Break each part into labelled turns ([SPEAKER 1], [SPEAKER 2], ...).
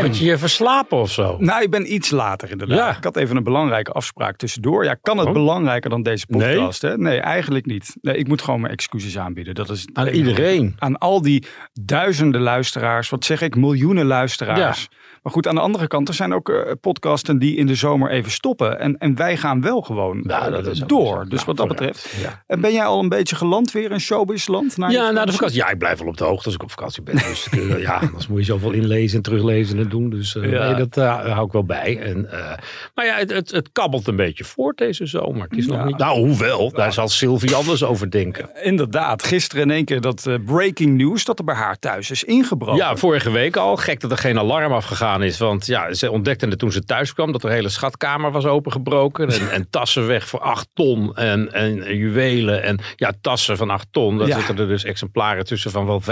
[SPEAKER 1] Had je je verslapen of zo?
[SPEAKER 2] Nou, ik ben iets later inderdaad.
[SPEAKER 1] Ja.
[SPEAKER 2] Ik had even een belangrijke afspraak tussendoor. Ja, kan het
[SPEAKER 1] Oh.
[SPEAKER 2] belangrijker dan deze podcast? Nee, hè? nee eigenlijk niet. Nee, ik moet gewoon mijn excuses aanbieden. Dat is
[SPEAKER 1] Aan iedereen.
[SPEAKER 2] Aan al die duizenden luisteraars. Wat zeg ik? Miljoenen luisteraars. Maar goed, aan de andere kant, er zijn ook eh, podcasten die in de zomer even stoppen. En, en wij gaan wel gewoon
[SPEAKER 1] Ja,
[SPEAKER 2] eh,
[SPEAKER 1] dat is ook
[SPEAKER 2] door. Dus
[SPEAKER 1] Nou,
[SPEAKER 2] wat dat betreft.
[SPEAKER 1] Ja.
[SPEAKER 2] En ben jij al een beetje geland weer in showbizland? na je
[SPEAKER 1] Ja, na de
[SPEAKER 2] vakantie?
[SPEAKER 1] Ja, ik blijf wel op de hoogte als ik op vakantie ben. Dus eh, ja, anders moet je zoveel inlezen en teruglezen en doen. Dus
[SPEAKER 2] Ja.
[SPEAKER 1] nee, dat eh, hou ik wel bij. En, eh, maar ja, het, het, het kabbelt een beetje voort deze zomer. Het is nog niet... Nou, hoewel, daar zal Sylvie anders over denken.
[SPEAKER 2] Inderdaad, gisteren in één keer dat breaking news dat er bij haar thuis is ingebroken.
[SPEAKER 1] Ja, vorige week al. Gek dat er geen alarm afgegaan is. Want ja, ze ontdekte het toen ze thuis kwam dat de hele schatkamer was opengebroken. En, en tassen weg voor 8 ton. En, en juwelen. En ja, tassen van 8 ton. Daar zitten er dus exemplaren tussen van wel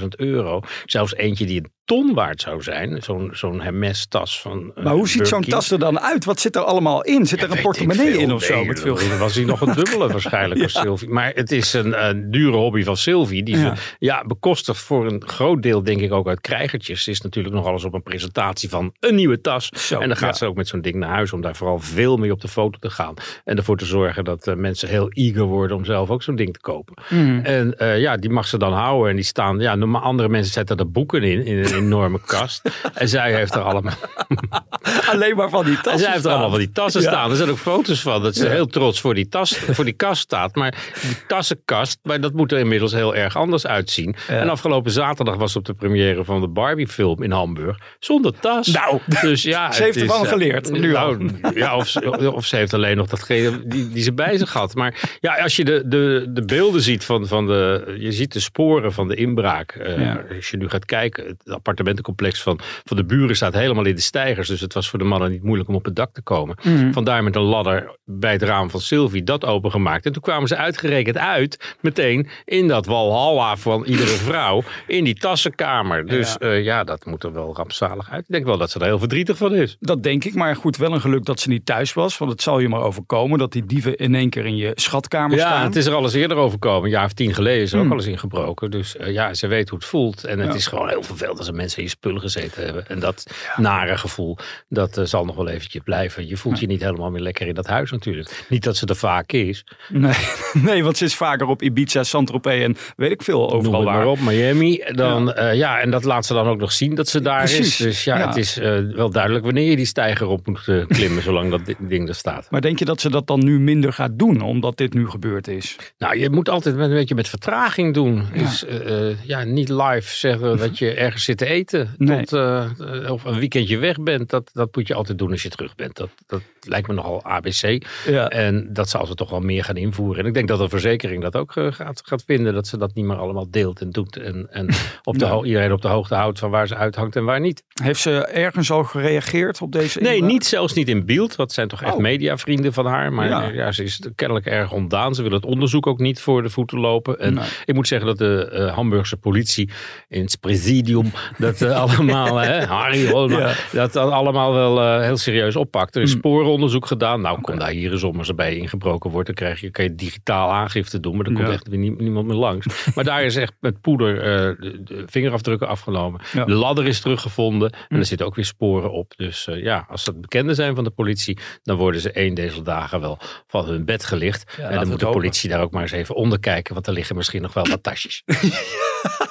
[SPEAKER 1] 25.000 euro. Zelfs eentje die een ton waard zou zijn. Zo'n zo'n Hermes-tas van. eh,
[SPEAKER 2] Maar hoe ziet zo'n tas er dan uit? Wat zit er allemaal in? Zit er een portemonnee in of zo? Met veel
[SPEAKER 1] dan was hij nog een dubbele waarschijnlijk voor Sylvie. Maar het is een, een dure hobby van Sylvie. Die
[SPEAKER 2] Ja.
[SPEAKER 1] ze ja, voor een groot deel denk ik ook uit krijgertjes. Ze is natuurlijk nog alles op een presentatie van een nieuwe tas.
[SPEAKER 2] Zo,
[SPEAKER 1] en dan gaat
[SPEAKER 2] ja.
[SPEAKER 1] ze ook met zo'n ding naar huis om daar vooral veel mee op de foto te gaan. En ervoor te zorgen dat eh, mensen heel eager worden om zelf ook zo'n ding te kopen.
[SPEAKER 2] Mhm.
[SPEAKER 1] En eh, ja, die mag ze dan houden. En die staan, ja, normaal- andere mensen zetten er boeken in, in enorme kast. En zij heeft er allemaal
[SPEAKER 2] Alleen maar van die
[SPEAKER 1] en
[SPEAKER 2] tassen
[SPEAKER 1] zij heeft er allemaal van die tassen
[SPEAKER 2] Ja.
[SPEAKER 1] staan. Er zijn ook foto's van dat ze
[SPEAKER 2] Ja.
[SPEAKER 1] heel trots voor die, tas, voor die kast staat. Maar die tassenkast, maar dat moet er inmiddels heel erg anders uitzien.
[SPEAKER 2] Ja.
[SPEAKER 1] En afgelopen zaterdag was op de première van de Barbie-film in Hamburg zonder tas.
[SPEAKER 2] Nou,
[SPEAKER 1] dus ja,
[SPEAKER 2] ze heeft
[SPEAKER 1] is,
[SPEAKER 2] ervan
[SPEAKER 1] eh,
[SPEAKER 2] geleerd, nu
[SPEAKER 1] nou, ja, of, ze- of ze heeft alleen nog datgene die, die ze bij zich had. Maar ja, als je de, de, de beelden ziet van, van de, je ziet de sporen van de inbraak. eh. Als je nu gaat kijken, het appartementencomplex van, van de buren staat helemaal in de stijgers. Dus het was voor de mannen niet moeilijk om op het dak te komen.
[SPEAKER 2] Mhm.
[SPEAKER 1] Vandaar met een ladder bij het raam van Sylvie dat opengemaakt. En toen kwamen ze uitgerekend uit, meteen in dat walhalla van iedere vrouw, in die tassenkamer. Dus
[SPEAKER 2] Ja.
[SPEAKER 1] ja, ja dat moet er wel rampzalig uit. Ik denk wel dat ze er heel verdrietig van is.
[SPEAKER 2] Dat denk ik, maar goed, wel een geluk dat ze niet thuis was. Want het zal je maar overkomen dat die dieven in één keer in je schatkamer
[SPEAKER 1] Ja,
[SPEAKER 2] staan.
[SPEAKER 1] het is er al eens eerder overkomen. Een jaar of tien geleden is er ook
[SPEAKER 2] Hmm.
[SPEAKER 1] al eens ingebroken. Dus eh, ja, ze weet hoe het voelt. En het
[SPEAKER 2] Ja.
[SPEAKER 1] is gewoon heel vervelend als er mensen in je spullen gezeten hebben. En dat nare gevoel, dat eh, zal nog wel eventjes blijven. Je voelt je niet helemaal meer lekker in dat huis natuurlijk. Niet dat ze er vaak is.
[SPEAKER 2] Nee, nee, want ze is vaker op Ibiza, Saint-Tropez en weet ik veel
[SPEAKER 1] Noem
[SPEAKER 2] overal
[SPEAKER 1] het
[SPEAKER 2] waar.
[SPEAKER 1] maar op, Miami. Dan, ja. ja, en dat laat ze dan ook nog zien dat ze daar
[SPEAKER 2] Precies,
[SPEAKER 1] is. Dus ja,
[SPEAKER 2] ja.
[SPEAKER 1] het is eh, wel duidelijk wanneer je die stijger op moet eh, klimmen, zolang dat di- ding er staat.
[SPEAKER 2] Maar denk je dat ze dat dan nu minder gaat doen, omdat dit nu gebeurd is?
[SPEAKER 1] Nou, je moet altijd met, een beetje met vertraging doen. Dus eh, eh, ja, niet live zeggen dat je ergens zit te eten.
[SPEAKER 2] Nee.
[SPEAKER 1] Tot, eh, eh, of een weekendje weg bent. Dat, dat moet je altijd doen als je terug bent. Dat, dat lijkt me nogal ABC.
[SPEAKER 2] Ja.
[SPEAKER 1] En dat zal ze toch wel meer gaan invoeren. En ik denk dat de verzekering dat ook eh, gaat, gaat vinden. Dat ze dat niet meer allemaal deelt en doet. En, en op de,
[SPEAKER 2] Nou.
[SPEAKER 1] iedereen op de hoogte houdt van waar ze uithangt en waar niet.
[SPEAKER 2] Heeft ze ergens al gereageerd op deze
[SPEAKER 1] Nee,
[SPEAKER 2] inbraak?
[SPEAKER 1] niet, zelfs niet in beeld. Dat zijn toch echt
[SPEAKER 2] Oh.
[SPEAKER 1] mediavrienden van haar. Maar
[SPEAKER 2] Ja.
[SPEAKER 1] ze is kennelijk erg ontdaan. Ze wil het onderzoek ook niet voor de voeten lopen. En
[SPEAKER 2] Nee.
[SPEAKER 1] ik moet zeggen dat de eh, Hamburgse politie in het presidium dat eh, allemaal, hè, Harry
[SPEAKER 2] Ja.
[SPEAKER 1] dat dat allemaal wel eh, heel serieus oppakt. Er is
[SPEAKER 2] Hmm.
[SPEAKER 1] sporenonderzoek gedaan. Nou, kom daar hier eens om als er bij ingebroken wordt. Dan krijg je, kan je digitaal aangifte doen, maar dan komt echt weer nie- niemand meer langs. maar daar is echt met poeder eh, de, de vingerafdrukken afgenomen.
[SPEAKER 2] Ja.
[SPEAKER 1] De ladder is teruggevonden en
[SPEAKER 2] Hmm.
[SPEAKER 1] er zitten ook weer sporen op. Dus eh, ja, als dat bekenden zijn van de politie, dan worden ze één deze dagen wel van hun bed gelicht. en dan moet de
[SPEAKER 2] hopen.
[SPEAKER 1] politie daar ook maar eens even onder kijken, want er liggen misschien nog wel wat tasjes.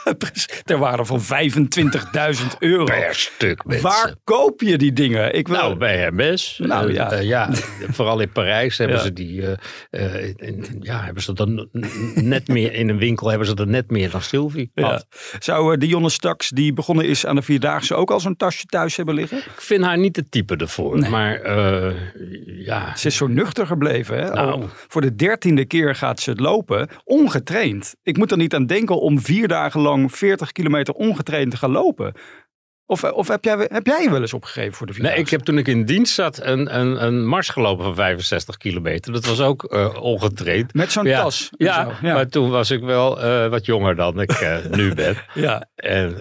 [SPEAKER 2] ter waarde van 25.000 euro.
[SPEAKER 1] Per stuk mensen.
[SPEAKER 2] Waar koop je die dingen? Ik wil...
[SPEAKER 1] Nou, bij Hermes.
[SPEAKER 2] Nou,
[SPEAKER 1] Eh,
[SPEAKER 2] ja.
[SPEAKER 1] eh, ja. Vooral in Parijs hebben
[SPEAKER 2] Ja.
[SPEAKER 1] ze die. eh, in- ja, hebben ze dan net meer in een winkel hebben ze er net meer dan Sylvie.
[SPEAKER 2] Ja. Zou Dionne Staks, die begonnen is aan de Vierdaagse, ook al zo'n tasje thuis hebben liggen?
[SPEAKER 1] Ik vind haar niet het type ervoor.
[SPEAKER 2] Nee.
[SPEAKER 1] Maar ja.
[SPEAKER 2] Ze is zo nuchter gebleven. Hè?
[SPEAKER 1] Nou.
[SPEAKER 2] Al voor de dertiende keer gaat ze het lopen, ongetraind. Ik moet er niet aan denken om vier dagen lang 40 kilometer ongetraind te gaan lopen. Of, eh, of heb, jij, heb jij je wel eens opgegeven voor de
[SPEAKER 1] Nee,
[SPEAKER 2] Vierdaagse?
[SPEAKER 1] ik heb toen ik in dienst zat een, een, een mars gelopen van 65 kilometer. Dat was ook eh, ongetraind.
[SPEAKER 2] Met zo'n
[SPEAKER 1] Ja,
[SPEAKER 2] tas.
[SPEAKER 1] Ja,
[SPEAKER 2] zo. ja.
[SPEAKER 1] maar toen was ik wel eh, wat jonger dan ik nu ben.
[SPEAKER 2] ja.
[SPEAKER 1] En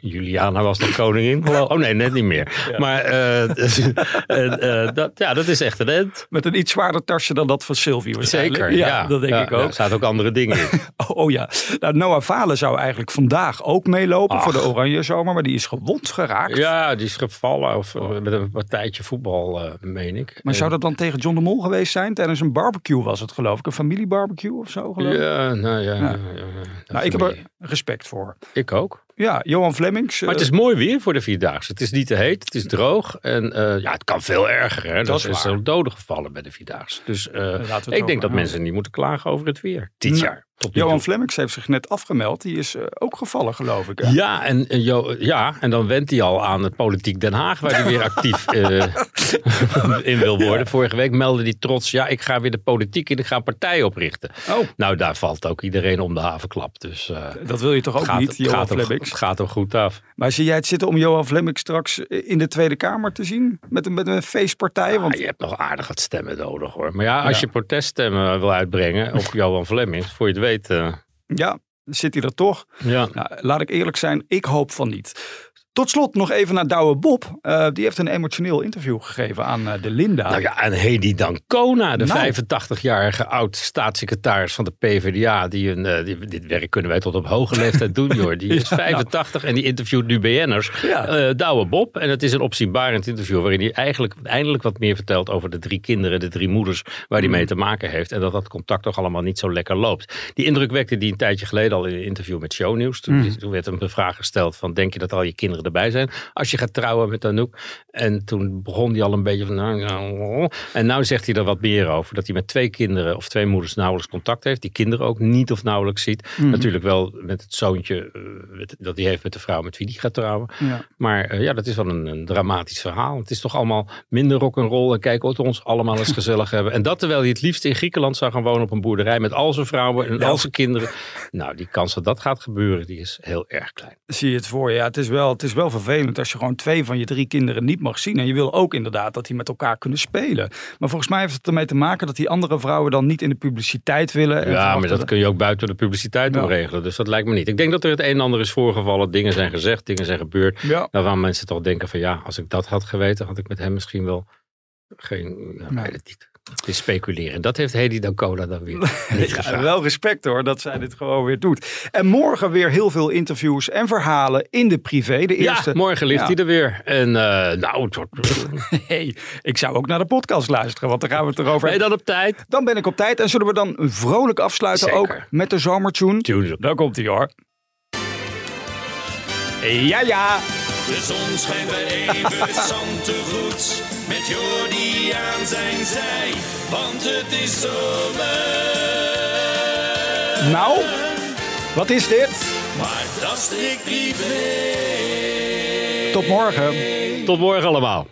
[SPEAKER 1] Juliana was nog koningin. Oh nee, net niet meer.
[SPEAKER 2] Ja.
[SPEAKER 1] Maar eh, dat, ja, dat is echt een end.
[SPEAKER 2] Met een iets zwaarder tasje dan dat van Sylvie.
[SPEAKER 1] Zeker.
[SPEAKER 2] Ja, dat denk ik ook.
[SPEAKER 1] Er zaten ook andere dingen in.
[SPEAKER 2] Oh, oh ja. Nou, Noah Valen zou eigenlijk vandaag ook meelopen
[SPEAKER 1] Ach.
[SPEAKER 2] voor de Oranje Zomer. Maar die is gewond geraakt.
[SPEAKER 1] Ja, die is gevallen of, eh, met een partijtje voetbal, eh, meen ik.
[SPEAKER 2] Maar zou dat dan tegen John de Mol geweest zijn? Tijdens een barbecue was het geloof ik. Een familiebarbecue of zo geloof ik.
[SPEAKER 1] Ja, nou ja.
[SPEAKER 2] Ja.
[SPEAKER 1] ja, ja,
[SPEAKER 2] Nou, ik heb er respect voor.
[SPEAKER 1] ik ook.
[SPEAKER 2] Ja, Johan Flemings.
[SPEAKER 1] Maar het
[SPEAKER 2] eh,
[SPEAKER 1] is mooi weer voor de Vierdaagse. Het is niet te heet, het is droog. En eh, ja, het kan veel erger. Hè?
[SPEAKER 2] Dat
[SPEAKER 1] Dat
[SPEAKER 2] is
[SPEAKER 1] zo'n doden gevallen bij de Vierdaagse. Dus eh, ik denk
[SPEAKER 2] over
[SPEAKER 1] dat mensen niet moeten klagen over het weer. Dit
[SPEAKER 2] Nou,
[SPEAKER 1] jaar.
[SPEAKER 2] Johan
[SPEAKER 1] toe.
[SPEAKER 2] Flemings heeft zich net afgemeld. Die is ook gevallen geloof ik. hè?
[SPEAKER 1] Ja en, Jo- ja, en dan went hij al aan het Politiek Den Haag, waar hij weer actief in wil worden. Vorige week meldde hij trots, ja, ik ga weer de politiek in, ik ga een partij oprichten.
[SPEAKER 2] Oh,
[SPEAKER 1] Nou, daar valt ook iedereen om de havenklap. Dus
[SPEAKER 2] dat wil je toch ook
[SPEAKER 1] gaat,
[SPEAKER 2] niet, Johan Flemings?
[SPEAKER 1] Het gaat hem goed af.
[SPEAKER 2] Maar zie jij het zitten om Johan Flemings straks eh, in de Tweede Kamer te zien? Met een, met een feestpartij? Want
[SPEAKER 1] je hebt nog aardig wat stemmen nodig hoor. Maar ja, als
[SPEAKER 2] Ja.
[SPEAKER 1] je proteststemmen wil uitbrengen op Johan Flemings, voor je het weet. eh,
[SPEAKER 2] ja, zit hij er toch.
[SPEAKER 1] ja.
[SPEAKER 2] Nou, laat ik eerlijk zijn, ik hoop van niet. Tot slot nog even naar Douwe Bob. Eh, die heeft een emotioneel interview gegeven aan eh, de Linda.
[SPEAKER 1] Nou ja, en Hedy Dancona, de
[SPEAKER 2] Nou.
[SPEAKER 1] 85-jarige oud-staatssecretaris van de PvdA. Die een, eh, die, dit werk kunnen wij tot op hoge leeftijd doen, joh. Die is
[SPEAKER 2] Ja, nou.
[SPEAKER 1] 85 en die interviewt nu BN'ers.
[SPEAKER 2] Ja.
[SPEAKER 1] Douwe Bob. En het is een opzienbarend interview waarin hij eigenlijk eindelijk wat meer vertelt over de drie kinderen, de drie moeders waar hij
[SPEAKER 2] Mm.
[SPEAKER 1] mee te maken heeft. En dat dat contact toch allemaal niet zo lekker loopt. Die indruk wekte die een tijdje geleden al in een interview met Shownieuws. Toen,
[SPEAKER 2] Mm.
[SPEAKER 1] toen werd hem de vraag gesteld van denk je dat al je kinderen erbij zijn als je gaat trouwen met Anouk? En toen begon hij al een beetje van nou, nou, en nou zegt hij er wat meer over. Dat hij met twee kinderen of twee moeders nauwelijks contact heeft. Die kinderen ook niet of nauwelijks ziet.
[SPEAKER 2] Mhm.
[SPEAKER 1] Natuurlijk wel met het zoontje eh, dat hij heeft met de vrouw met wie hij gaat trouwen.
[SPEAKER 2] Ja.
[SPEAKER 1] Maar eh, ja, dat is wel een, een dramatisch verhaal. Het is toch allemaal minder rock'n'roll. En kijk wat we ons allemaal eens gezellig hebben. En dat terwijl hij het liefst in Griekenland zou gaan wonen op een boerderij. Met al zijn vrouwen en
[SPEAKER 2] Ja.
[SPEAKER 1] al zijn kinderen. Nou, die kans dat dat gaat gebeuren, die is heel erg klein.
[SPEAKER 2] Zie je het voor je? Ja, het is, wel, het is wel vervelend als je gewoon twee van je drie kinderen niet mag zien. En je wil ook inderdaad dat die met elkaar kunnen spelen. Maar volgens mij heeft het ermee te maken dat die andere vrouwen dan niet in de publiciteit willen. en
[SPEAKER 1] Ja, maar dat kun je ook buiten de publiciteit
[SPEAKER 2] Ja.
[SPEAKER 1] regelen. Dus dat lijkt me niet. Ik denk dat er het een en ander is voorgevallen. Dingen zijn gezegd, dingen zijn gebeurd.
[SPEAKER 2] Ja.
[SPEAKER 1] Waarvan mensen toch denken van ja, als ik dat had geweten, had ik met hem misschien wel geen, ik
[SPEAKER 2] Ja.
[SPEAKER 1] weet het niet. Het is speculeren. Dat heeft Hedy Dancona dan weer niet
[SPEAKER 2] Ja, wel respect hoor dat zij dit gewoon weer doet. En morgen weer heel veel interviews en verhalen in de privé. De eerste.
[SPEAKER 1] Ja, morgen ligt
[SPEAKER 2] Ja.
[SPEAKER 1] hij er weer. En eh, nou, het wordt...
[SPEAKER 2] Hey, ik zou ook naar de podcast luisteren, want daar gaan we het erover
[SPEAKER 1] ben je dan op tijd?
[SPEAKER 2] Dan ben ik op tijd en zullen we dan vrolijk afsluiten
[SPEAKER 1] Zeker.
[SPEAKER 2] ook met de zomertune.
[SPEAKER 1] Tuurlijk.
[SPEAKER 2] Daar komt hij hoor. Ja, ja.
[SPEAKER 3] De zon schijnt bij even goed met Jordi zijn zij, want het is zomer.
[SPEAKER 2] Nou, wat is dit?
[SPEAKER 3] Maar dat is strikt privé.
[SPEAKER 2] Tot morgen.
[SPEAKER 1] Tot morgen allemaal.